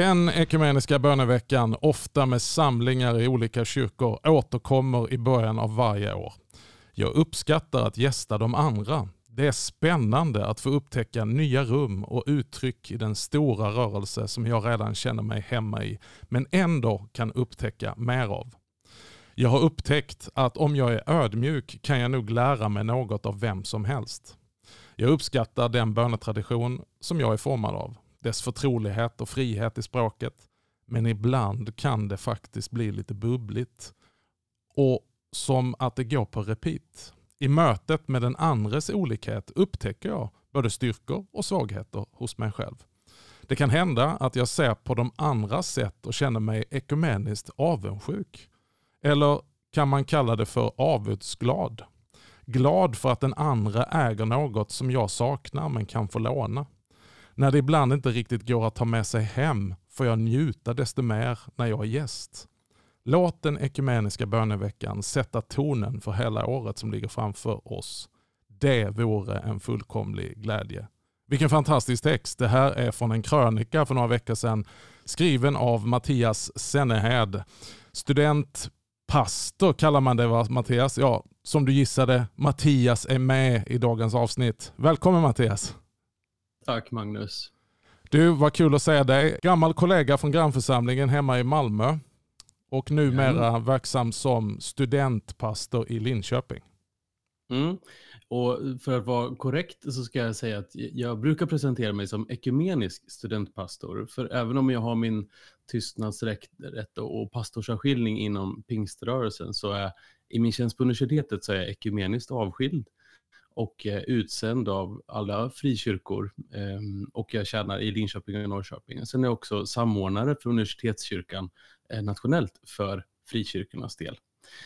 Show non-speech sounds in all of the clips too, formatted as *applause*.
Den ekumeniska böneveckan, ofta med samlingar i olika kyrkor, återkommer i början av varje år. Jag uppskattar att gästa de andra. Det är spännande att få upptäcka nya rum och uttryck i den stora rörelse som jag redan känner mig hemma i, men ändå kan upptäcka mer av. Jag har upptäckt att om jag är ödmjuk kan jag nog lära mig något av vem som helst. Jag uppskattar den bönetradition som jag är formad av dess förtrolighet och frihet i språket. Men ibland kan det faktiskt bli lite bubbligt. Och som att det går på repeat. I mötet med den andres olikhet upptäcker jag både styrkor och svagheter hos mig själv. Det kan hända att jag ser på de andras sätt och känner mig ekumeniskt avundsjuk. Eller kan man kalla det för avundsglad? Glad för att den andra äger något som jag saknar men kan få låna. När det ibland inte riktigt går att ta med sig hem får jag njuta desto mer när jag är gäst. Låt den ekumeniska böneveckan sätta tonen för hela året som ligger framför oss. Det vore en fullkomlig glädje. Vilken fantastisk text. Det här är från en krönika för några veckor sedan skriven av Mattias Sennehed. Studentpastor kallar man det va Mattias? Ja, som du gissade, Mattias är med i dagens avsnitt. Välkommen Mattias! Tack Magnus. Du, vad kul att se dig. Gammal kollega från grannförsamlingen hemma i Malmö och numera mm. verksam som studentpastor i Linköping. Mm. Och för att vara korrekt så ska jag säga att jag brukar presentera mig som ekumenisk studentpastor. För även om jag har min tystnadsrätt och pastorsavskiljning inom pingströrelsen så är i min tjänst på universitetet så är jag ekumeniskt avskild och eh, utsänd av alla frikyrkor ehm, och jag tjänar i Linköping och Norrköping. Sen är jag också samordnare för universitetskyrkan eh, nationellt för frikyrkornas del.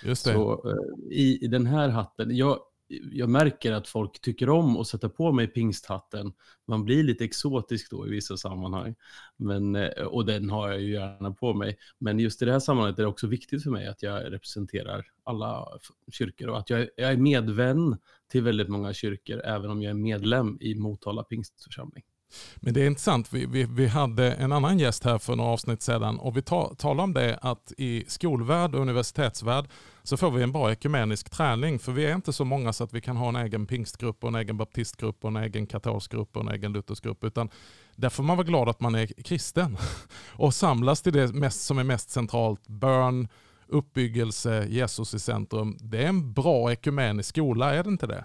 Just det. Så eh, i, i den här hatten, jag, jag märker att folk tycker om att sätta på mig pingsthatten. Man blir lite exotisk då i vissa sammanhang. Men, eh, och den har jag ju gärna på mig. Men just i det här sammanhanget är det också viktigt för mig att jag representerar alla kyrkor och att jag, jag är medvän till väldigt många kyrkor, även om jag är medlem i Motala pingstförsamling. Men det är intressant, vi, vi, vi hade en annan gäst här för några avsnitt sedan och vi ta, talade om det att i skolvärld och universitetsvärld så får vi en bra ekumenisk träning för vi är inte så många så att vi kan ha en egen pingstgrupp och en egen baptistgrupp och en egen katolsk grupp och en egen luthersgrupp utan där får man vara glad att man är kristen *laughs* och samlas till det mest, som är mest centralt, bön, uppbyggelse, Jesus i centrum. Det är en bra ekumenisk skola, är det inte det?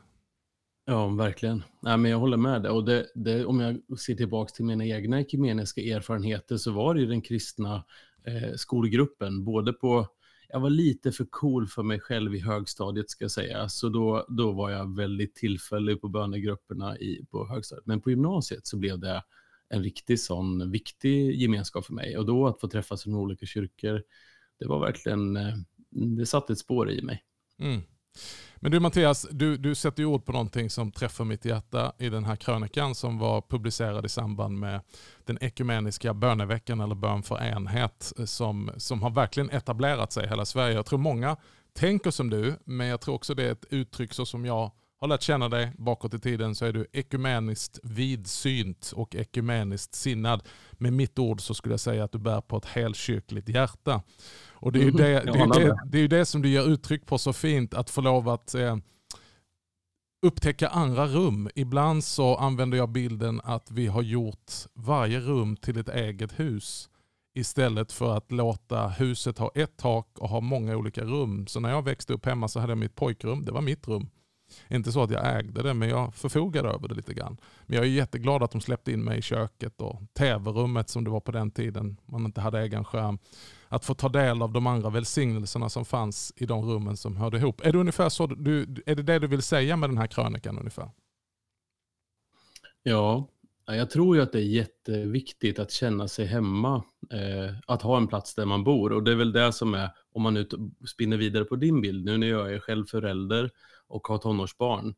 Ja, verkligen. Nej, men jag håller med dig. Och det, det, om jag ser tillbaka till mina egna ekumeniska erfarenheter så var det ju den kristna eh, skolgruppen, både på jag var lite för cool för mig själv i högstadiet ska jag säga, så då, då var jag väldigt tillfällig på bönegrupperna i, på högstadiet. Men på gymnasiet så blev det en riktig sån viktig gemenskap för mig och då att få träffas i olika kyrkor, det var verkligen, eh, det satte ett spår i mig. Mm. Men du Mattias, du, du sätter ju ord på någonting som träffar mitt hjärta i den här krönikan som var publicerad i samband med den ekumeniska böneveckan eller bön för enhet som, som har verkligen etablerat sig i hela Sverige. Jag tror många tänker som du, men jag tror också det är ett uttryck så som jag har lärt känna dig bakåt i tiden så är du ekumeniskt vidsynt och ekumeniskt sinnad. Med mitt ord så skulle jag säga att du bär på ett helkyrkligt hjärta. Och det är ju det, det, är det, det, är det som du ger uttryck på så fint, att få lov att eh, upptäcka andra rum. Ibland så använder jag bilden att vi har gjort varje rum till ett eget hus istället för att låta huset ha ett tak och ha många olika rum. Så när jag växte upp hemma så hade jag mitt pojkrum, det var mitt rum. Inte så att jag ägde det, men jag förfogade över det lite grann. Men jag är jätteglad att de släppte in mig i köket och tv-rummet som det var på den tiden. Man inte hade egen skärm. Att få ta del av de andra välsignelserna som fanns i de rummen som hörde ihop. Är det ungefär så du, är det det du vill säga med den här krönikan ungefär? Ja, jag tror ju att det är jätteviktigt att känna sig hemma, eh, att ha en plats där man bor. Och det är väl det som är, om man nu spinner vidare på din bild, nu när jag är själv förälder och har tonårsbarn.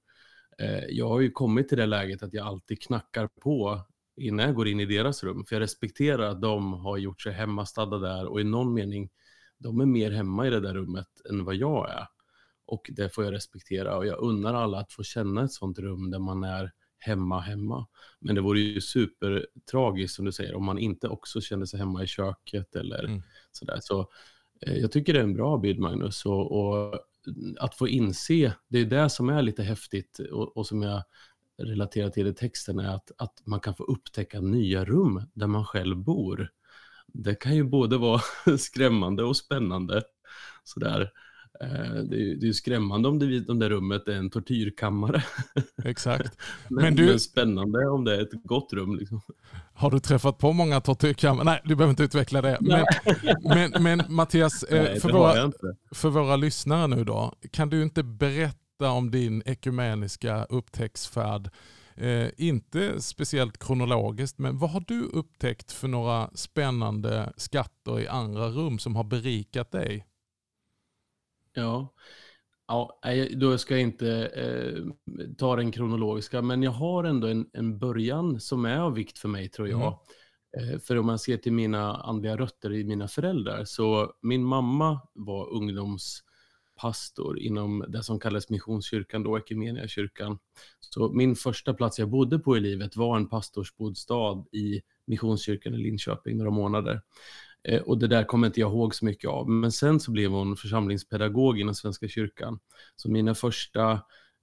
Eh, jag har ju kommit till det läget att jag alltid knackar på innan jag går in i deras rum. För jag respekterar att de har gjort sig hemmastadda där och i någon mening, de är mer hemma i det där rummet än vad jag är. Och det får jag respektera och jag unnar alla att få känna ett sånt rum där man är hemma hemma. Men det vore ju supertragiskt som du säger om man inte också kände sig hemma i köket eller mm. sådär. Så eh, jag tycker det är en bra bild Magnus och, och, att få inse, det är det som är lite häftigt och, och som jag relaterar till i texten är att, att man kan få upptäcka nya rum där man själv bor. Det kan ju både vara *laughs* skrämmande och spännande. Sådär. Eh, det är, det är skrämmande om det, om det rummet är en tortyrkammare. Exakt. *laughs* men, men, du... men spännande om det är ett gott rum. Liksom. Har du träffat på många tortyrkammare? Nej, du behöver inte utveckla det. Men, men, men, Mattias, eh, Nej, för, våra, för våra lyssnare nu då, kan du inte berätta om din ekumeniska upptäcktsfärd? Eh, inte speciellt kronologiskt, men vad har du upptäckt för några spännande skatter i andra rum som har berikat dig? Ja. Ja, då ska jag inte eh, ta den kronologiska, men jag har ändå en, en början som är av vikt för mig tror jag. Mm. Eh, för om man ser till mina andliga rötter i mina föräldrar, så min mamma var ungdomspastor inom det som kallas Missionskyrkan, då kyrkan. Så min första plats jag bodde på i livet var en pastorsbostad i Missionskyrkan i Linköping några månader. Eh, och det där kommer inte jag ihåg så mycket av. Men sen så blev hon församlingspedagog inom Svenska kyrkan. Så mina första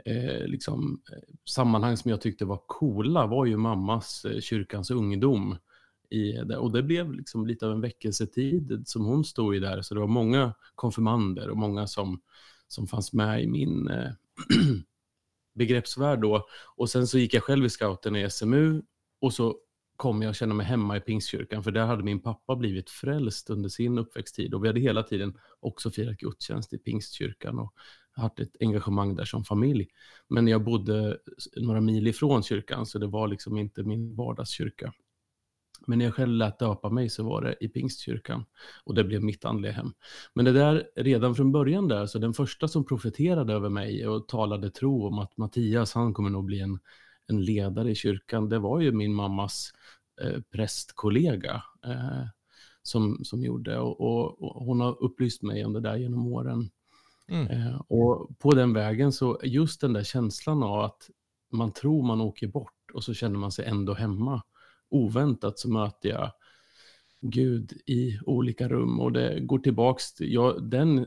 eh, liksom, eh, sammanhang som jag tyckte var coola var ju mammas eh, kyrkans ungdom. I det. Och det blev liksom lite av en väckelsetid som hon stod i där. Så det var många konfirmander och många som, som fanns med i min eh, *clears throat* begreppsvärld då. Och sen så gick jag själv i scouten i SMU och så kom jag känna mig hemma i Pingstkyrkan, för där hade min pappa blivit frälst under sin uppväxttid och vi hade hela tiden också firat gudstjänst i Pingstkyrkan och haft ett engagemang där som familj. Men jag bodde några mil ifrån kyrkan, så det var liksom inte min vardagskyrka. Men när jag själv lät döpa mig så var det i Pingstkyrkan och det blev mitt andliga hem. Men det där redan från början där, så den första som profeterade över mig och talade tro om att Mattias, han kommer nog bli en en ledare i kyrkan, det var ju min mammas eh, prästkollega eh, som, som gjorde. Och, och, och, hon har upplyst mig om det där genom åren. Mm. Eh, och på den vägen så just den där känslan av att man tror man åker bort och så känner man sig ändå hemma. Oväntat så möter jag Gud i olika rum och det går tillbaks till ja, den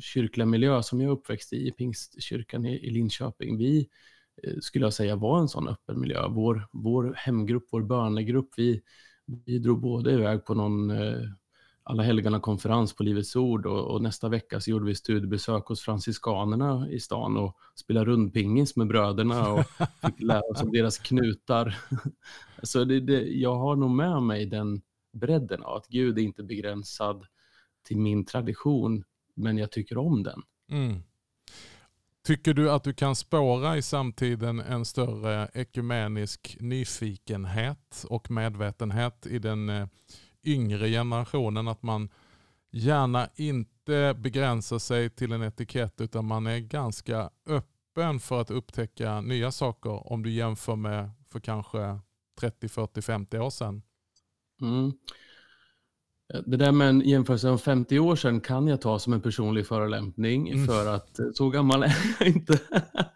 kyrkliga miljö som jag är uppväxt i, i Pingstkyrkan i, i Linköping. Vi skulle jag säga var en sån öppen miljö. Vår, vår hemgrupp, vår bönegrupp, vi, vi drog både iväg på någon eh, alla helgarna konferens på Livets Ord och, och, nästa vecka så gjorde vi studiebesök hos franciskanerna i stan och spelade rundpingis med bröderna och *laughs* fick lära oss om deras knutar. *laughs* så det, det, jag har nog med mig den bredden av att Gud är inte begränsad till min tradition, men jag tycker om den. Mm. Tycker du att du kan spåra i samtiden en större ekumenisk nyfikenhet och medvetenhet i den eh, yngre generationen? Att man gärna inte begränsar sig till en etikett utan man är ganska öppen för att upptäcka nya saker om du jämför med för kanske 30, 40, 50 år sedan. Mm. Det där med en jämförelse om 50 år sedan kan jag ta som en personlig förolämpning mm. för att eh, så gammal är jag inte.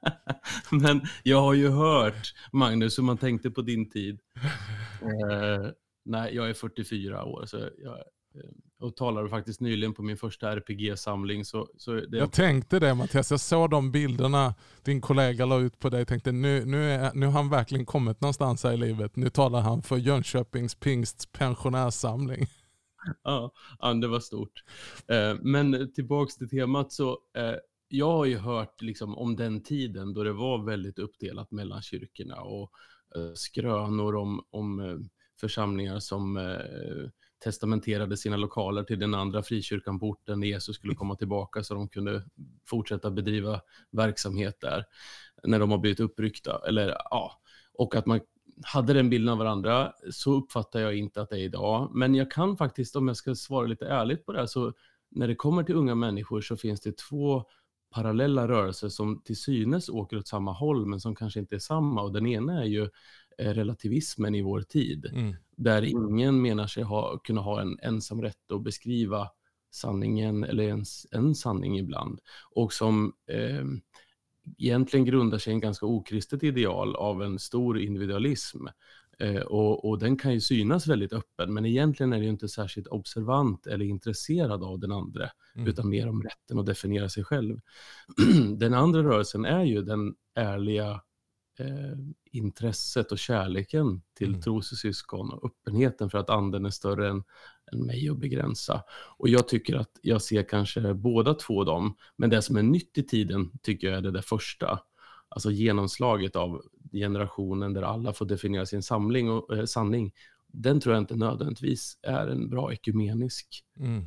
*laughs* Men jag har ju hört, Magnus, hur man tänkte på din tid. Eh, nej, jag är 44 år så jag, eh, och talade faktiskt nyligen på min första RPG-samling. Så, så det... Jag tänkte det Mattias, jag såg de bilderna din kollega la ut på dig och tänkte nu, nu, är, nu har han verkligen kommit någonstans här i livet. Nu talar han för Jönköpings pingsts pensionärssamling ja, det var stort. Eh, men tillbaks till temat så, eh, jag har ju hört liksom om den tiden då det var väldigt uppdelat mellan kyrkorna och eh, skrönor om, om församlingar som testamenterade sina lokaler till den andra frikyrkan på orten när Jesus skulle komma tillbaka så de kunde fortsätta bedriva verksamhet där när de har blivit uppryckta. Eller, ja, och att man hade den bilden av varandra. Så uppfattar jag inte att det är idag. Men jag kan faktiskt, om jag ska svara lite ärligt på det här, så när det kommer till unga människor så finns det två parallella rörelser som till synes åker åt samma håll, men som kanske inte är samma. Och den ena är ju eh, relativismen i vår tid, mm. där ingen menar sig ha, kunna ha en ensam rätt att beskriva sanningen, eller ens en sanning ibland. Och som eh, egentligen grundar sig i en ganska okristet ideal av en stor individualism. Eh, och, och, den kan ju synas väldigt öppen, men egentligen är det ju inte särskilt observant eller intresserad av den andra, mm. utan mer om rätten att definiera sig själv. *clears throat* den andra rörelsen är ju den ärliga eh, intresset och kärleken till mm. trossyskon och öppenheten för att anden är större än, än mig att begränsa. Och jag tycker att jag ser kanske båda två dem, men det som är nytt i tiden tycker jag är det där första. Alltså genomslaget av generationen där alla får definiera sin samling och, eh, sanning. Den tror jag inte nödvändigtvis är en bra ekumenisk mm.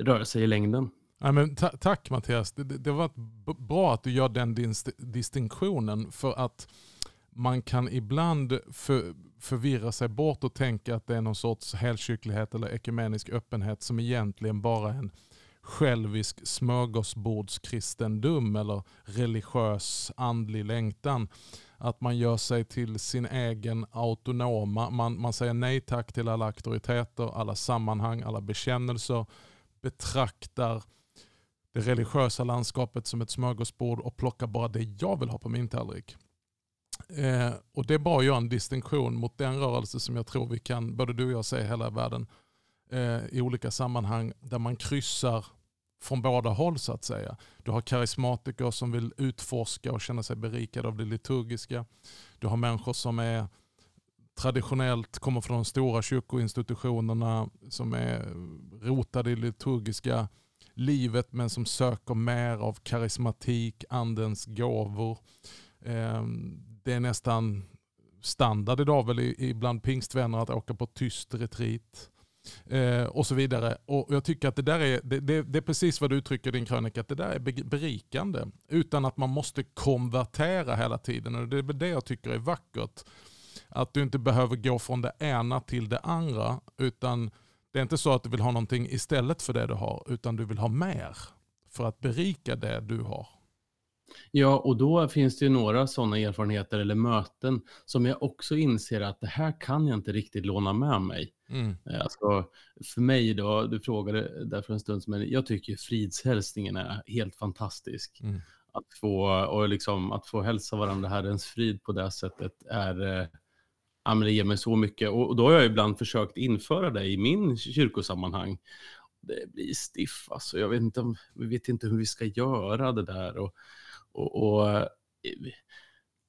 rörelse i längden. Ja, men ta tack Mattias, det, det, var bra att du gör den dist distinktionen för att man kan ibland för, förvirra sig bort och tänka att det är någon sorts helkyrklighet eller ekumenisk öppenhet som egentligen bara är en självisk smörgåsbordskristendom eller religiös andlig längtan. Att man gör sig till sin egen autonoma, man, man säger nej tack till alla auktoriteter, alla sammanhang, alla bekännelser, betraktar det religiösa landskapet som ett smörgåsbord och plockar bara det jag vill ha på min tallrik. Eh, och Det är bara att göra en distinktion mot den rörelse som jag tror vi kan, både du och jag, se hela världen eh, i olika sammanhang där man kryssar från båda håll så att säga. Du har karismatiker som vill utforska och känna sig berikade av det liturgiska. Du har människor som är traditionellt kommer från de stora kyrkoinstitutionerna som är rotade i liturgiska livet men som söker mer av karismatik, andens gåvor. Ehm, det är nästan standard idag väl bland pingstvänner att åka på tyst retreat. Eh, och så vidare. Och Jag tycker att det där är, det, det, det, är precis vad du uttrycker i din krönika, att det där är berikande. Utan att man måste konvertera hela tiden. Och Det är det jag tycker är vackert. Att du inte behöver gå från det ena till det andra. Utan det är inte så att du vill ha någonting istället för det du har, utan du vill ha mer för att berika det du har. Ja, och då finns det ju några sådana erfarenheter eller möten som jag också inser att det här kan jag inte riktigt låna med mig. Mm. Eh, alltså, för mig då, du frågade där för en stund men jag tycker fridshälsningen är helt fantastisk. Mm. Att, få, och liksom, att få hälsa varandra Herrens frid på det sättet är eh, ja, men det ger mig så mycket. Och då har jag ibland försökt införa det i min kyrkosammanhang. Det blir stiff alltså. Jag vet inte, vi vet inte hur vi ska göra det där. Och, och, och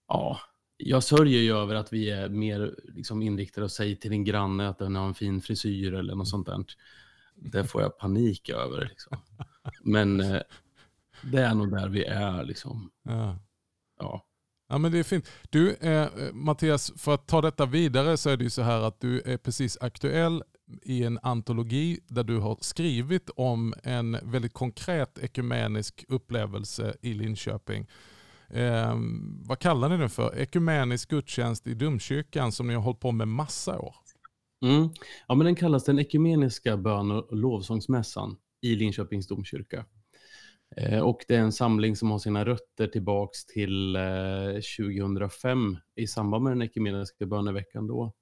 ja, jag sörjer ju över att vi är mer liksom inriktade och säger till din granne att den har en fin frisyr eller något sånt där. Det får jag panik över. Liksom. Men eh, det är nog där vi är. Liksom. Ja. ja. Ja, men det är fint. Du, eh, Mattias, för att ta detta vidare så är det ju så här att du är precis aktuell i en antologi där du har skrivit om en väldigt konkret ekumenisk upplevelse i Linköping. Eh, vad kallar ni den för? Ekumenisk gudstjänst i domkyrkan som ni har hållit på med massa år. Mm. Ja, men den kallas den ekumeniska bön och lovsångsmässan i Linköpings domkyrka. Eh, och det är en samling som har sina rötter tillbaks till eh, 2005 i samband med den ekumeniska böneveckan då.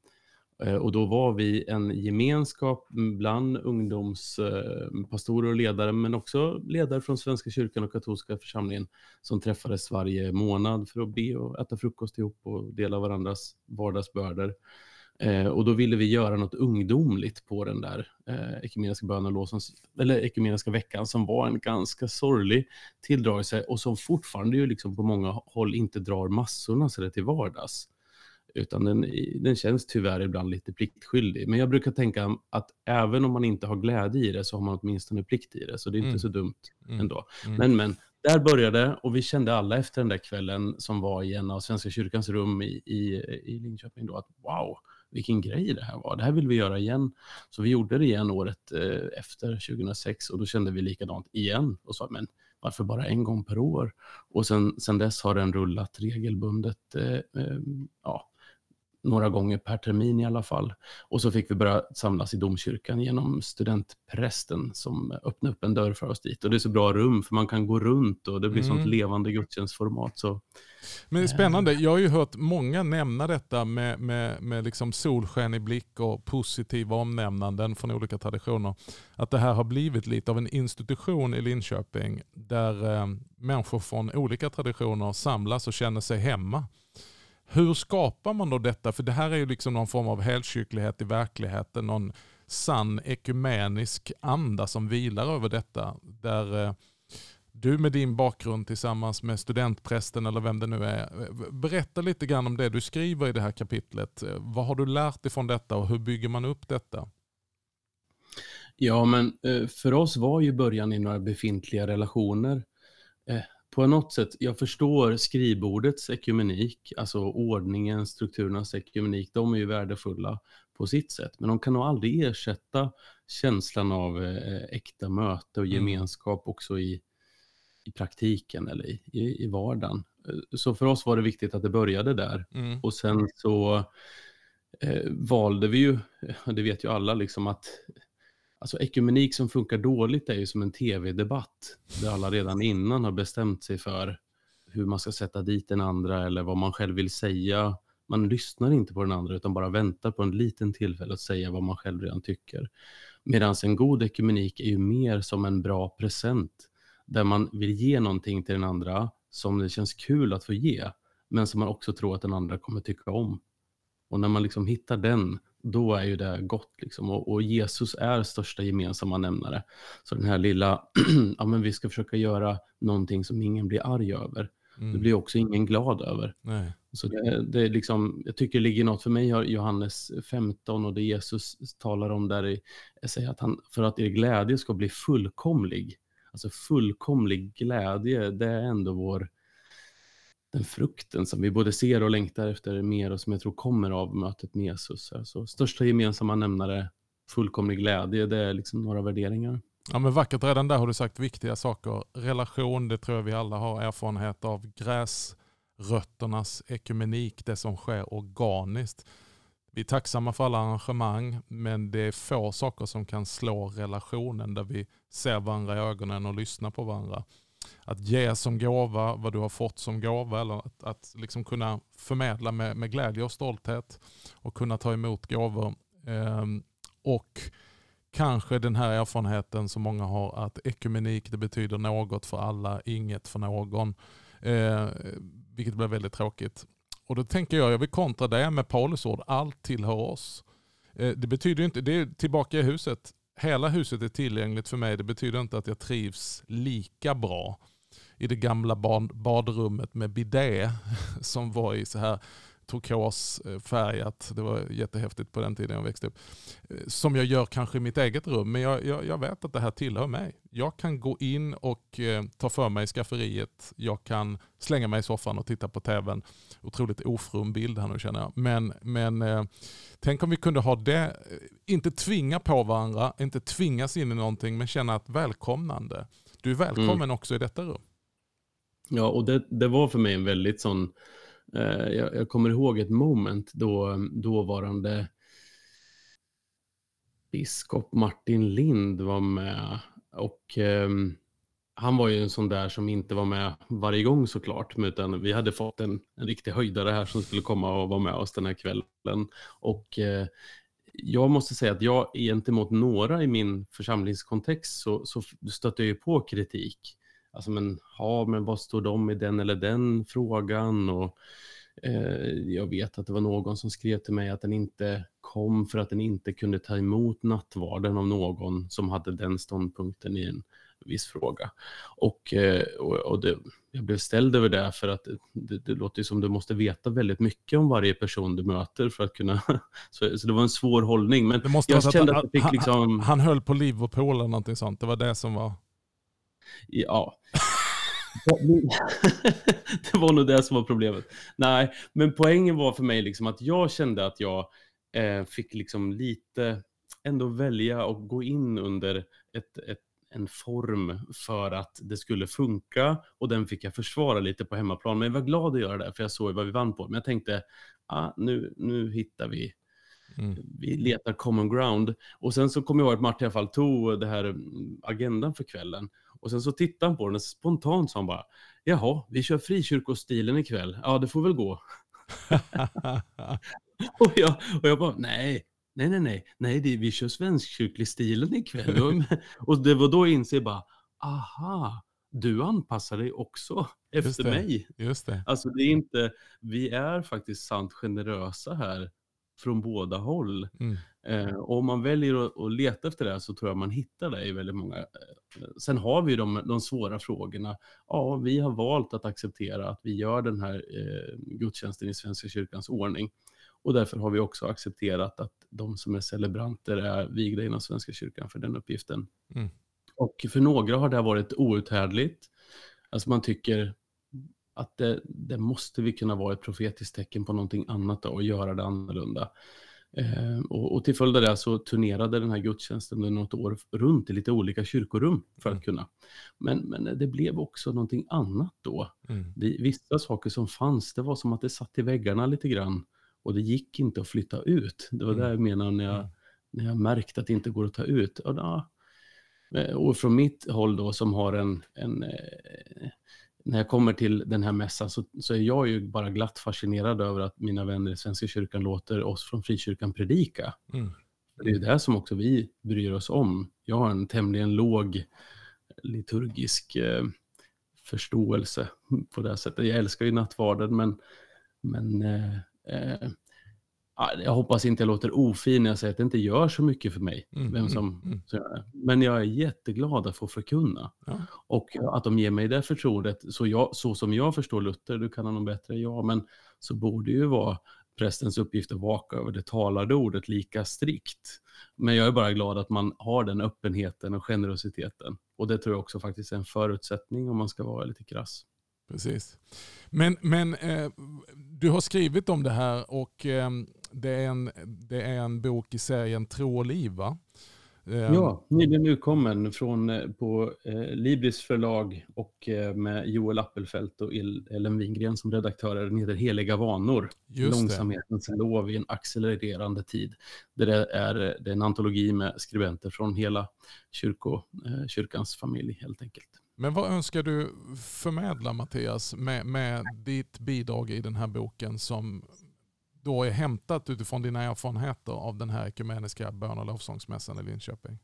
Eh, och då var vi en gemenskap bland ungdomspastorer och ledare, men också ledare från Svenska kyrkan och katolska församlingen som träffades varje månad för att be och äta frukost ihop och dela varandras vardagsbördor. Eh, och då ville vi göra något ungdomligt på den där eh, ekumeniska bönelåsen, eller ekumeniska veckan som var en ganska sorglig tilldragelse och som fortfarande ju liksom på många håll inte drar massorna så det till vardags. Utan den, den känns tyvärr ibland lite pliktskyldig. Men jag brukar tänka att även om man inte har glädje i det så har man åtminstone plikt i det. Så det är inte mm. så dumt mm. ändå. Mm. Men, men där började och vi kände alla efter den där kvällen som var i en av Svenska kyrkans rum i, i, i Linköping då att wow, vilken grej det här var. Det här vill vi göra igen. Så vi gjorde det igen året eh, efter 2006 och då kände vi likadant igen och sa men varför bara en gång per år? Och sen, sen dess har den rullat regelbundet. Eh, eh, ja, några gånger per termin i alla fall. Och så fick vi börja samlas i domkyrkan genom studentprästen som öppnade upp en dörr för oss dit. Och det är så bra rum för man kan gå runt och det blir mm. sånt levande gudstjänstformat. Så, Men det är spännande, jag har ju hört många nämna detta med, med, med liksom solsken i blick och positiva omnämnanden från olika traditioner. Att det här har blivit lite av en institution i Linköping där eh, människor från olika traditioner samlas och känner sig hemma. Hur skapar man då detta? För det här är ju liksom någon form av helkyrklighet i verkligheten, någon sann ekumenisk anda som vilar över detta. Där eh, du med din bakgrund tillsammans med studentprästen eller vem det nu är, eh, berätta lite grann om det du skriver i det här kapitlet. Eh, vad har du lärt dig från detta och hur bygger man upp detta? Ja, men för oss var ju början i några befintliga relationer. På något sätt, jag förstår skrivbordets ekumenik, alltså ordningen, strukturernas ekumenik, de är ju värdefulla på sitt sätt, men de kan nog aldrig ersätta känslan av eh, äkta möte och mm. gemenskap mm. också i, i praktiken eller i, i, i vardagen. Eh, så för oss var det viktigt att det började där. Mm. Och sen så eh, valde vi ju, det vet ju alla, liksom att Alltså ekumenik som funkar dåligt är ju som en tv-debatt där alla redan innan har bestämt sig för hur man ska sätta dit den andra eller vad man själv vill säga. Man lyssnar inte på den andra utan bara väntar på en liten tillfälle att säga vad man själv redan tycker. Medan en god ekumenik är ju mer som en bra present där man vill ge någonting till den andra som det känns kul att få ge men som man också tror att den andra kommer tycka om. Och när man liksom hittar den, då är ju det gott. Liksom. Och, och, Jesus är största gemensamma nämnare. Så den här lilla, *clears throat* ja men vi ska försöka göra någonting som ingen blir arg över. Mm. Det blir också ingen glad över. Nej. Så det, det är liksom, jag tycker det ligger något, för mig Johannes 15 och det Jesus talar om där, i, säger att han, för att er glädje ska bli fullkomlig, alltså fullkomlig glädje, det är ändå vår, den frukten som vi både ser och längtar efter mer och som jag tror kommer av mötet med Jesus. Alltså, största gemensamma nämnare, fullkomlig glädje, det är liksom några värderingar. Ja men vackert, redan där har du sagt viktiga saker. Relation, det tror jag vi alla har erfarenhet av. Gräsrötternas ekumenik, det som sker organiskt. Vi är tacksamma för alla arrangemang, men det är få saker som kan slå relationen där vi ser varandra i ögonen och lyssnar på varandra att ge som gåva vad du har fått som gåva eller att, att liksom kunna förmedla med, med glädje och stolthet och kunna ta emot gåvor. Eh, och kanske den här erfarenheten som många har att ekumenik det betyder något för alla, inget för någon. Eh, vilket blir väldigt tråkigt. Och då tänker jag, jag vill kontra det med Paulus ord, allt tillhör oss. Eh, det betyder inte, det är tillbaka i huset, hela huset är tillgängligt för mig. Det betyder inte att jag trivs lika bra i det gamla badrummet med bidé *laughs* som var i så här turkosfärgat. Det var jättehäftigt på den tiden jag växte upp. Som jag gör kanske i mitt eget rum, men jag, jag, jag vet att det här tillhör mig. Jag kan gå in och eh, ta för mig i skafferiet. Jag kan slänga mig i soffan och titta på tvn. Otroligt ofrum bild här nu känner jag. Men, men eh, tänk om vi kunde ha det, inte tvinga på varandra, inte tvingas in i någonting, men känna ett välkomnande. Du är välkommen mm. också i detta rum. Ja, och det, det var för mig en väldigt sån, eh, Eh, jag, jag, kommer ihåg ett moment då mm, dåvarande biskop Martin Lind var med och eh, han var ju en sån där som inte var med varje gång såklart, utan vi hade fått en, en riktig höjdare här som skulle komma och vara med oss den här kvällen. Och eh, jag måste säga att jag gentemot några i min församlingskontext så, så stötte jag ju på kritik. Alltså men, ja, men vad står de i den eller den frågan? Och eh, jag vet att det var någon som skrev till mig att den inte kom för att den inte kunde ta emot nattvarden av någon som hade den ståndpunkten i en viss fråga. Och, eh, och, och det, jag blev ställd över det för att det, det låter som du måste veta väldigt mycket om varje person du möter för att kunna... *laughs* så, så det var en svår hållning. Men jag kände att, att jag fick liksom... Han, han höll på Liverpool eller någonting sånt. Det var det som var... Ja. *laughs* det var nog det som var problemet. Nej, men poängen var för mig liksom att jag kände att jag eh, fick liksom lite ändå välja och gå in under ett, ett en form för att det skulle funka och den fick jag försvara lite på hemmaplan. Men jag var glad att göra det, för jag såg vad vi vann på. Men jag tänkte, ah, nu, nu hittar vi Mm. Vi letar common ground. Och sen så kom jag ihåg att Martin i alla fall tog det här mm, agendan för kvällen. Och sen så tittade han på den och spontant sa han bara, jaha, vi kör frikyrkostilen ikväll. Ja, det får väl gå. *laughs* och, jag, och jag bara, nej, nej, nej, nej, nej, det, vi kör svenskkyrklig stilen ikväll. och *laughs* det var då jag inser bara, aha, du anpassar dig också efter just det, mig. Just det. Alltså det är inte, vi är faktiskt sant generösa här från båda håll. Mm. Eh, och om man väljer att, att, leta efter det så tror jag man hittar det i väldigt många. Eh, sen har vi de, de svåra frågorna. Ja, vi har valt att acceptera att vi gör den här eh, gudstjänsten i Svenska kyrkans ordning. Och därför har vi också accepterat att de som är celebranter är vigda inom Svenska kyrkan för den uppgiften. Mm. Och för några har det varit outhärdligt. Alltså man tycker att det, det, måste vi kunna vara ett profetiskt tecken på någonting annat då, och göra det annorlunda. Eh, och, och till följd av det så turnerade den här gudstjänsten under något år runt i lite olika kyrkorum för att mm. kunna. Men, men det blev också någonting annat då. Mm. Det, vissa saker som fanns, det var som att det satt i väggarna lite grann och det gick inte att flytta ut. Det var mm. det jag menade när jag, mm. när jag märkte att det inte går att ta ut. Och, då, eh, och från mitt håll då som har en, en eh, när jag kommer till den här mässan så, så, är jag ju bara glatt fascinerad över att mina vänner i Svenska kyrkan låter oss från frikyrkan predika. Mm. Det är ju det som också vi bryr oss om. Jag har en tämligen låg liturgisk eh, förståelse på det sättet. Jag älskar ju nattvarden men, men eh, eh, jag hoppas inte jag låter ofin när jag säger att det inte gör så mycket för mig. Mm, vem mm, som, mm, mm. Men jag är jätteglad att få förkunna. Ja. Och att de ger mig det förtroendet, så, jag, så som jag förstår Luther, du kan honom bättre än jag, men så borde ju vara prästens uppgift att vaka över det talade ordet lika strikt. Men jag är bara glad att man har den öppenheten och generositeten. Och det tror jag också faktiskt är en förutsättning om man ska vara lite krass. Precis. Men, men eh, du har skrivit om det här och eh, det, är en, det är en bok i serien Tro och liv va? Eh, ja, nyligen utkommen från, eh, på eh, Libris förlag och eh, med Joel Appelfelt och Ellen Wingren som redaktörer. Den heter Heliga vanor. Just Långsamhetens det. lov i en accelererande tid. Det är, det är en antologi med skribenter från hela kyrko, eh, kyrkans familj helt enkelt. Men vad önskar du förmedla Mattias med, med ditt bidrag i den här boken som då är hämtat utifrån dina erfarenheter av den här ekumeniska bön och lovsångsmässan i Linköping?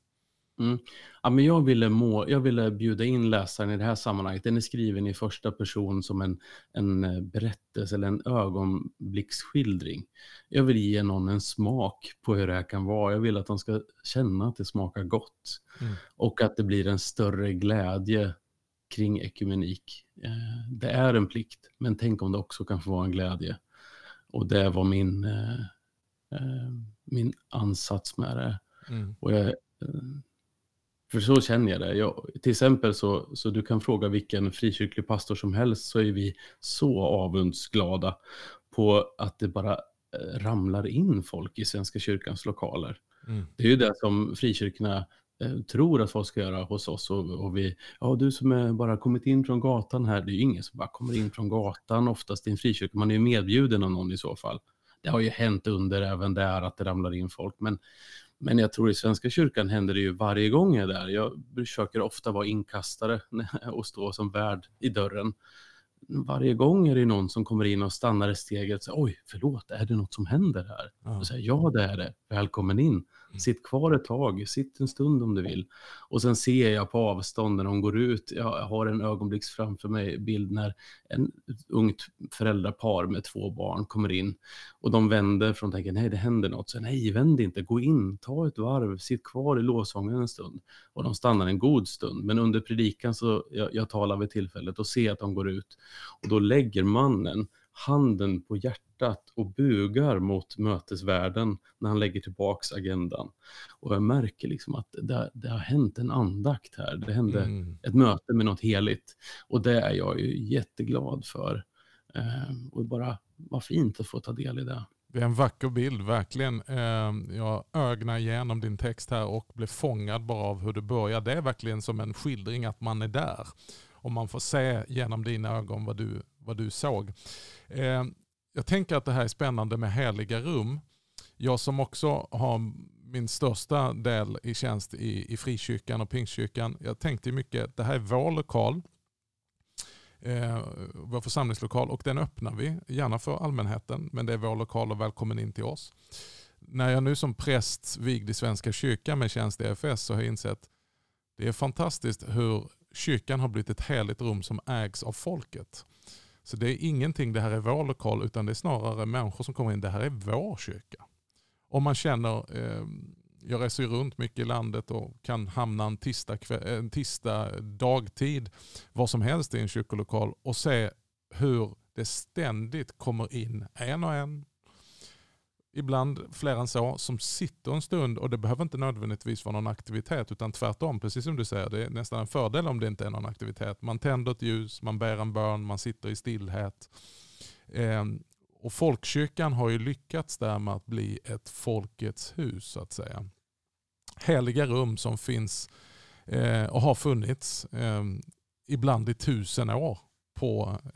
Mm. Ja, men jag, ville må, jag ville bjuda in läsaren i det här sammanhanget. Den är skriven i första person som en, en eh, berättelse eller en ögonblicksskildring. Jag vill ge någon en smak på hur det här kan vara. Jag vill att de ska känna att det smakar gott. Mm. Och att det blir en större glädje kring ekumenik. Eh, det är en plikt, men tänk om det också kan få vara en glädje. Och det var min, eh, min ansats med det. Mm. Och jag, för så känner jag det. Jag, till exempel så, så du kan fråga vilken frikyrklig pastor som helst så är vi så avundsglada på att det bara eh, ramlar in folk i Svenska kyrkans lokaler. Mm. Det är ju det som frikyrkorna eh, tror att folk ska göra hos oss. Och, och, vi, ja du som är bara kommit in från gatan här, det är ju ingen som bara kommer in från gatan oftast i en frikyrka, man är ju medbjuden av någon i så fall. Det har ju hänt under även där att det ramlar in folk, men men jag tror i Svenska kyrkan händer det ju varje gång jag är där. Jag försöker ofta vara inkastare *laughs* och stå som värd i dörren varje gång är det någon som kommer in och stannar i steget och säger oj, förlåt, är det något som händer här? Ja. Och säger, ja, det är det. Välkommen in. Mm. Sitt kvar ett tag, sitt en stund om du vill. Och sen ser jag på avstånd när de går ut, jag har en ögonblicks framför mig bild när en ungt föräldrapar med två barn kommer in. Och de vänder från tänker, nej, det händer något. Så nej, vänd inte, gå in, ta ett varv, sitt kvar i lovsången en stund. Och de stannar en god stund, men under predikan så jag, jag talar vid tillfället och ser att de går ut. Och då lägger mannen handen på hjärtat och bugar mot mötesvärden när han lägger tillbaks agendan. Och jag märker liksom att det, det har hänt en andakt här. Det hände mm. ett möte med något heligt. Och det är jag ju jätteglad för. Eh, och bara, vad fint att få ta del i det. Det är en vacker bild, verkligen. Ehm, jag ögnar igenom din text här och blev fångad bara av hur det börjar. Det är verkligen som en skildring att man är där. Och man får se genom dina ögon vad du, vad du såg. Eh, jag tänker att det här är spännande med heliga rum. Jag som också har min största del i tjänst i, i frikyrkan och pingstkyrkan. Jag tänkte mycket, att det här är vår lokal eh, vår församlingslokal och den öppnar vi gärna för allmänheten men det är vår lokal och välkommen in till oss. När jag nu som präst vigd i Svenska kyrkan med tjänst i EFS så har jag insett det är fantastiskt hur kyrkan har blivit ett heligt rum som ägs av folket. Så det är ingenting, det här är vår lokal, utan det är snarare människor som kommer in, det här är vår kyrka. Om man känner eh, jag reser runt mycket i landet och kan hamna en tisdag, en tisdag dagtid vad som helst i en kyrkolokal och se hur det ständigt kommer in en och en, ibland fler än så, som sitter en stund och det behöver inte nödvändigtvis vara någon aktivitet utan tvärtom, precis som du säger, det är nästan en fördel om det inte är någon aktivitet. Man tänder ett ljus, man ber en bön, man sitter i stillhet. Eh, och folkkyrkan har ju lyckats där med att bli ett folkets hus så att säga. Heliga rum som finns eh, och har funnits eh, ibland i tusen år på eh,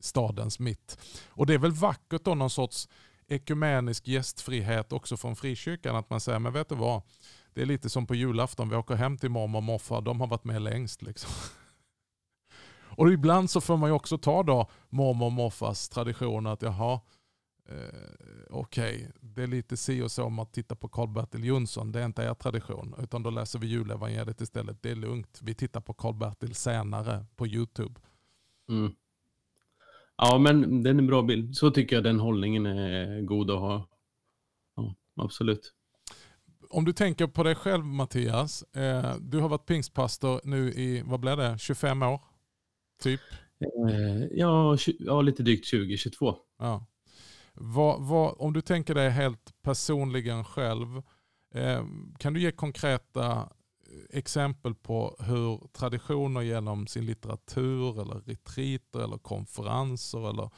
stadens mitt. Och det är väl vackert då någon sorts ekumenisk gästfrihet också från frikyrkan. Att man säger, men vet du vad? Det är lite som på julafton, vi åker hem till mormor och morfar, de har varit med längst. Liksom. *laughs* Och ibland så får man ju också ta då mormor och morfars tradition att jaha, eh, okej, okay, det är lite si och så om att titta på Karl-Bertil Jonsson, det är inte er tradition, utan då läser vi julevangeliet istället. Det är lugnt, vi tittar på Karl-Bertil senare på YouTube. Mm. Ja, men det är en bra bild. Så tycker jag den hållningen är god att ha. Ja, absolut. Om du tänker på dig själv Mattias, eh, du har varit pingstpastor nu i, vad blir det, 25 år? Typ? Eh, ja, ja, lite drygt 20, 22. Ja. Vad, vad, om du tänker dig helt personligen själv, eh, kan du ge konkreta exempel på hur traditioner genom sin litteratur eller retriter eller konferenser eller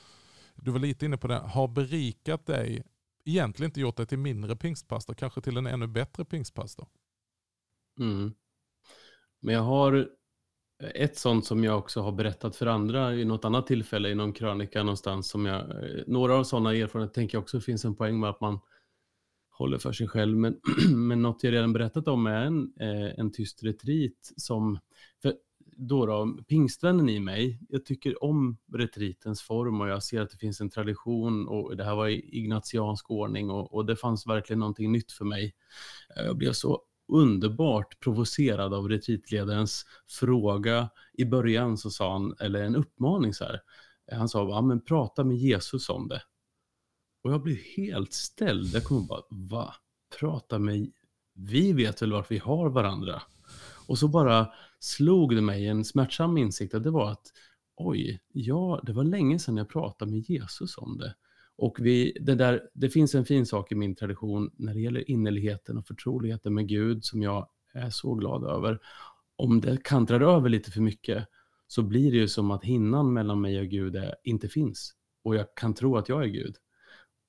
du var lite inne på det, har berikat dig, egentligen inte gjort dig till mindre pingstpastor, kanske till en ännu bättre pingstpastor? Mm. Men jag har ett sånt som jag också har berättat för andra i något annat tillfälle i någon krönika någonstans. Som jag, några av sådana erfarenheter tänker jag också finns en poäng med att man håller för sig själv. Men, *clears throat* men något jag redan berättat om är en, eh, en tyst retreat som, för då, då pingstvännen i mig, jag tycker om retreatens form och jag ser att det finns en tradition och det här var i ignatiansk ordning och, och det fanns verkligen någonting nytt för mig. Eh, jag blev så underbart provocerad av retreatledarens fråga. I början så sa han, eller en uppmaning så här. Han sa, ja men prata med Jesus om det. Och jag blev helt ställd. Jag kommer bara, va? Prata med... Vi vet väl varför vi har varandra? Och så bara slog det mig en smärtsam insikt att det var att oj, ja, det var länge sedan jag pratade med Jesus om det. Och vi, det, där, det finns en fin sak i min tradition när det gäller innerligheten och förtroligheten med Gud som jag är så glad över. Om det kantrar över lite för mycket så blir det ju som att hinnan mellan mig och Gud är, inte finns. Och jag kan tro att jag är Gud.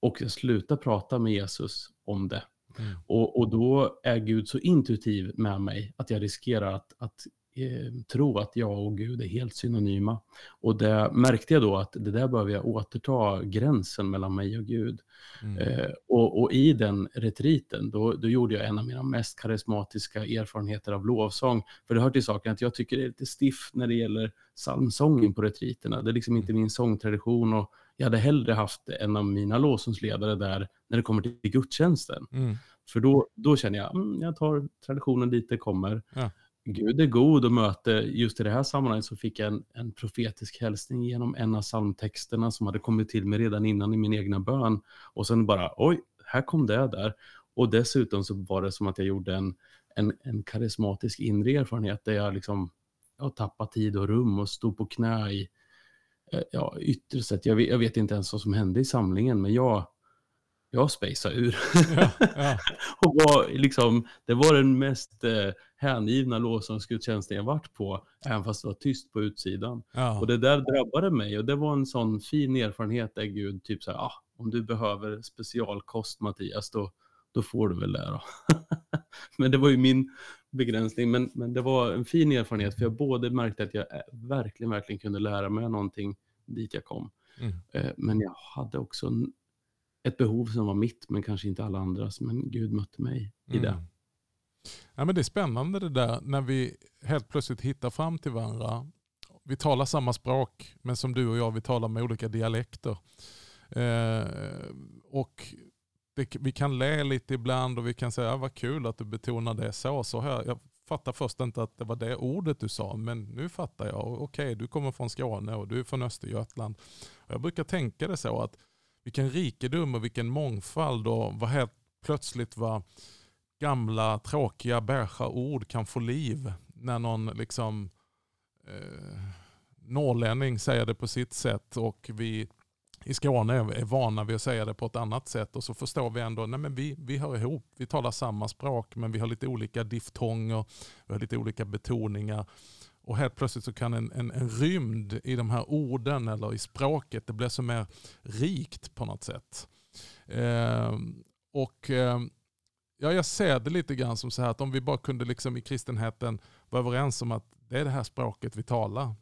Och jag slutar prata med Jesus om det. Mm. Och, och då är Gud så intuitiv med mig att jag riskerar att, att eh, tro att jag och Gud är helt synonyma. Och det märkte jag då att det där behöver jag återta gränsen mellan mig och Gud. Mm. Eh, och, och, i den retriten, då, då gjorde jag en av mina mest karismatiska erfarenheter av lovsång. För det hör till saken att jag tycker det är lite stiff när det gäller psalmsången på retriterna. Det är liksom inte min sångtradition och jag hade hellre haft en av mina lovsångsledare där när det kommer till gudstjänsten. Mm. För då, då känner jag, mm, jag tar traditionen dit det kommer. Ja. Gud är god och möter, just i det här sammanhanget så fick jag en, en profetisk hälsning genom en av psalmtexterna som hade kommit till mig redan innan i min egna bön. Och sen bara, oj, här kom det där. Och dessutom så var det som att jag gjorde en, en, en karismatisk inre erfarenhet där jag liksom jag tappade tid och rum och stod på knä i, ja, yttre sett, jag vet, jag vet inte ens vad som hände i samlingen, men jag, jag spejsade ur. Ja, ja. *laughs* och var liksom, det var den mest eh, hängivna lovsångsgudstjänsten jag varit på, även fast det var tyst på utsidan. Ja. Och det där drabbade mig och det var en sån fin erfarenhet där Gud typ så här, ah, om du behöver specialkost Mattias, då, då får du väl det då. *laughs* men det var ju min begränsning, men, men det var en fin erfarenhet för jag både märkte att jag verkligen, verkligen kunde lära mig någonting dit jag kom. Mm. Eh, men jag hade också ett behov som var mitt, men kanske inte alla andras. Men Gud mötte mig i det. Mm. Ja, men det är spännande det där när vi helt plötsligt hittar fram till varandra. Vi talar samma språk, men som du och jag, vi talar med olika dialekter. Eh, och det, vi kan le lite ibland och vi kan säga, ja, vad kul att du betonar det så. så här. Jag fattar först inte att det var det ordet du sa, men nu fattar jag. Okej, okay, du kommer från Skåne och du är från Östergötland. Och jag brukar tänka det så att vilken rikedom och vilken mångfald och vad helt plötsligt vad gamla tråkiga beiga ord kan få liv när någon liksom eh, norrlänning säger det på sitt sätt och vi i Skåne är vana vid att säga det på ett annat sätt och så förstår vi ändå att vi, vi hör ihop. Vi talar samma språk men vi har lite olika diftonger, vi har lite olika betoningar. Och helt plötsligt så kan en, en, en rymd i de här orden eller i språket, det blir så mer rikt på något sätt. Eh, och eh, ja, Jag ser det lite grann som så här att om vi bara kunde liksom i kristenheten vara överens om att det är det här språket vi talar.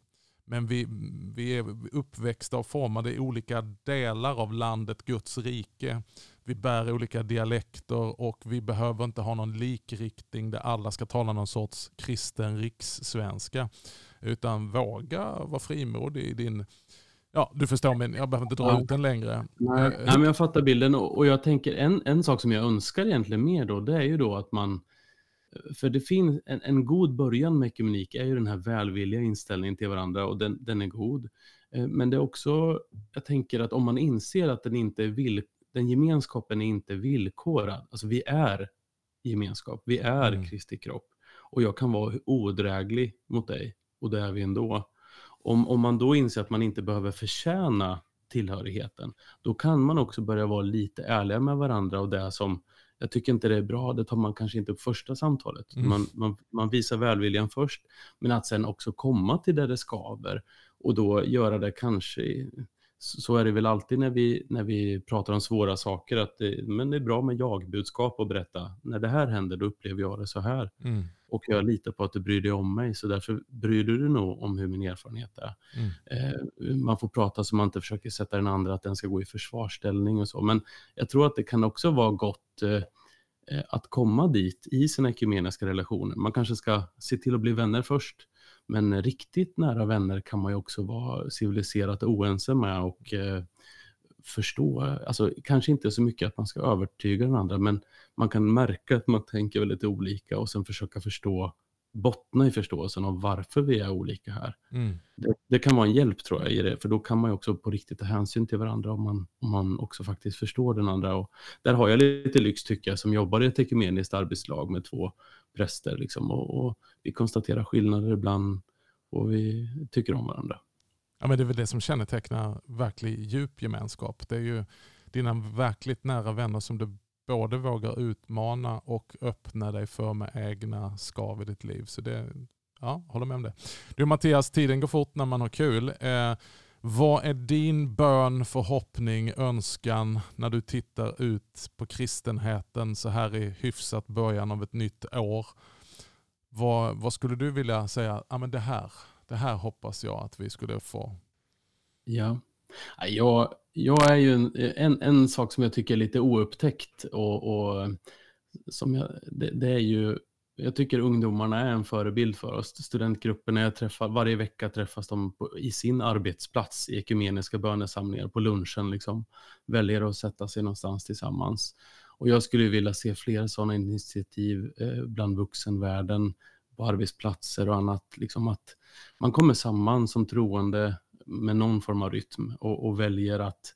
Men vi, vi är uppväxta och formade i olika delar av landet, Guds rike. Vi bär olika dialekter och vi behöver inte ha någon likriktning där alla ska tala någon sorts kristen rikssvenska. Utan våga vara frimodig i din Ja, du förstår men jag behöver inte dra ja. ut den längre. Nej, eh, Nej, men jag fattar bilden och jag tänker en, en sak som jag önskar egentligen mer då, det är ju då att man för det finns en, en god början med ekumenik är ju den här välvilliga inställningen till varandra och den, den är god. Eh, men det är också, jag tänker att om man inser att den inte är vill, den gemenskapen är inte villkorad, alltså vi är gemenskap, vi är mm. Kristi kropp och jag kan vara odräglig mot dig och det är vi ändå. Om, om man då inser att man inte behöver förtjäna tillhörigheten, då kan man också börja vara lite ärliga med varandra och det som jag tycker inte det är bra, det tar man kanske inte upp första samtalet. Mm. Man, man, man, visar välviljan först, men att sen också komma till där det skaver och då göra det kanske, så är det väl alltid när vi, när vi pratar om svåra saker, att det, men det är bra med jag-budskap och berätta, när det här händer då upplever jag det så här. Mm. Och jag litar på att du bryr dig om mig, så därför bryr du dig nog om hur min erfarenhet är. Mm. Eh, man får prata så man inte försöker sätta den andra att den ska gå i försvarsställning och så. Men jag tror att det kan också vara gott eh, eh att komma dit i sina ekumeniska relationer. Man kanske ska se till att bli vänner först. Men riktigt nära vänner kan man ju också vara civiliserat oense med och förstå, alltså kanske inte så mycket att man ska övertyga den andra, men man kan märka att man tänker väldigt olika och sen försöka förstå, bottna i förståelsen av varför vi är olika här. Mm. Det, det, kan vara en hjälp tror jag i det, för då kan man också på riktigt ta hänsyn till varandra om man, om man också faktiskt förstår den andra. Och där har jag lite lyx tycker jag, som jobbar i ett ekumeniskt arbetslag med två präster liksom, och, och vi konstaterar skillnader ibland och vi tycker om varandra. Ja, men det är väl det som kännetecknar verklig djup gemenskap. Det är ju dina verkligt nära vänner som du både vågar utmana och öppna dig för med egna skav i ditt liv. Så det, ja, håller med om det. Du Mattias, tiden går fort när man har kul. Eh, vad är din bön, förhoppning, önskan när du tittar ut på kristenheten så här i hyfsat början av ett nytt år? Vad, vad skulle du vilja säga, ja, men det, här, det här hoppas jag att vi skulle få? Ja, jag, jag är ju en, en, en sak som jag tycker är lite oupptäckt och, och som jag, det, det, är ju, jag tycker ungdomarna är en förebild för oss. Studentgrupperna jag träffar, varje vecka träffas de på, i sin arbetsplats i ekumeniska bönesamlingar på lunchen, liksom, väljer att sätta sig någonstans tillsammans. Och jag skulle vilja se fler sådana initiativ eh, bland vuxenvärlden, på arbetsplatser och annat. Liksom att man kommer samman som troende med någon form av rytm och, och väljer att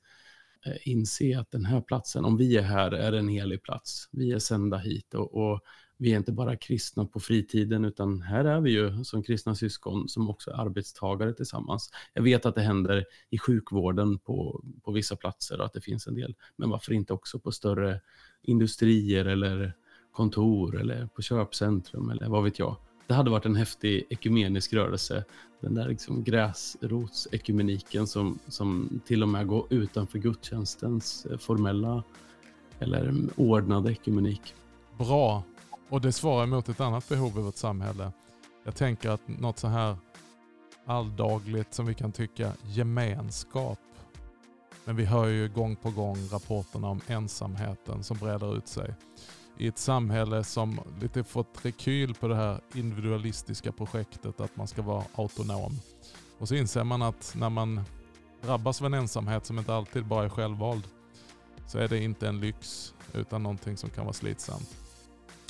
eh, inse att den här platsen, om vi är här, är en helig plats. Vi är sända hit och, och, vi är inte bara kristna på fritiden, utan här är vi ju som kristna syskon som också är arbetstagare tillsammans. Jag vet att det händer i sjukvården på, på vissa platser och att det finns en del, men varför inte också på större industrier eller kontor eller på köpcentrum eller vad vet jag det hade varit en häftig ekumenisk rörelse. Den där liksom gräsrotsekumeniken som, som till och med går utanför gudstjänstens eh, formella eller ordnade ekumenik. Bra. Och det svarar mot ett annat behov i vårt samhälle. Jag tänker att något så här alldagligt som vi kan tycka gemenskap. Men vi hör ju gång på gång rapporterna om ensamheten som breder ut sig. I ett samhälle som lite fått rekyl på det här individualistiska projektet att man ska vara autonom. Och så inser man att när man drabbas av en ensamhet som inte alltid bara är självvald så är det inte en lyx utan någonting som kan vara slitsamt.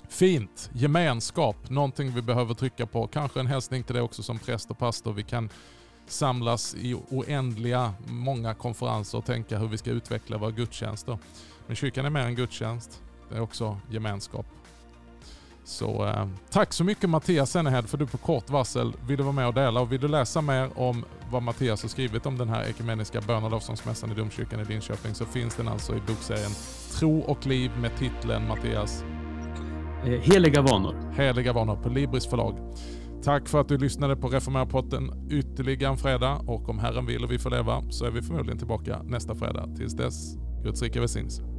Fint! Gemenskap, någonting vi behöver trycka på. Kanske en hälsning till dig också som präst och pastor. Vi kan samlas i oändliga många konferenser och tänka hur vi ska utveckla våra gudstjänster. Men kyrkan är mer än gudstjänst. Det är också gemenskap. Så eh, tack så mycket Mattias Sennehed för du på kort varsel ville vara med och dela. Och vill du läsa mer om vad Mattias har skrivit om den här ekumeniska bön och lovsångsmässan i domkyrkan i Linköping så finns den alltså i bokserien Tro och liv med titeln Mattias Eh, heliga vanor. Heliga vanor på Libris förlag. Tack för att du lyssnade på Reformera-podden ytterligare en fredag och om Herren vill och vi får leva så är vi förmodligen tillbaka nästa fredag. Tills dess, Guds rika välsignelse.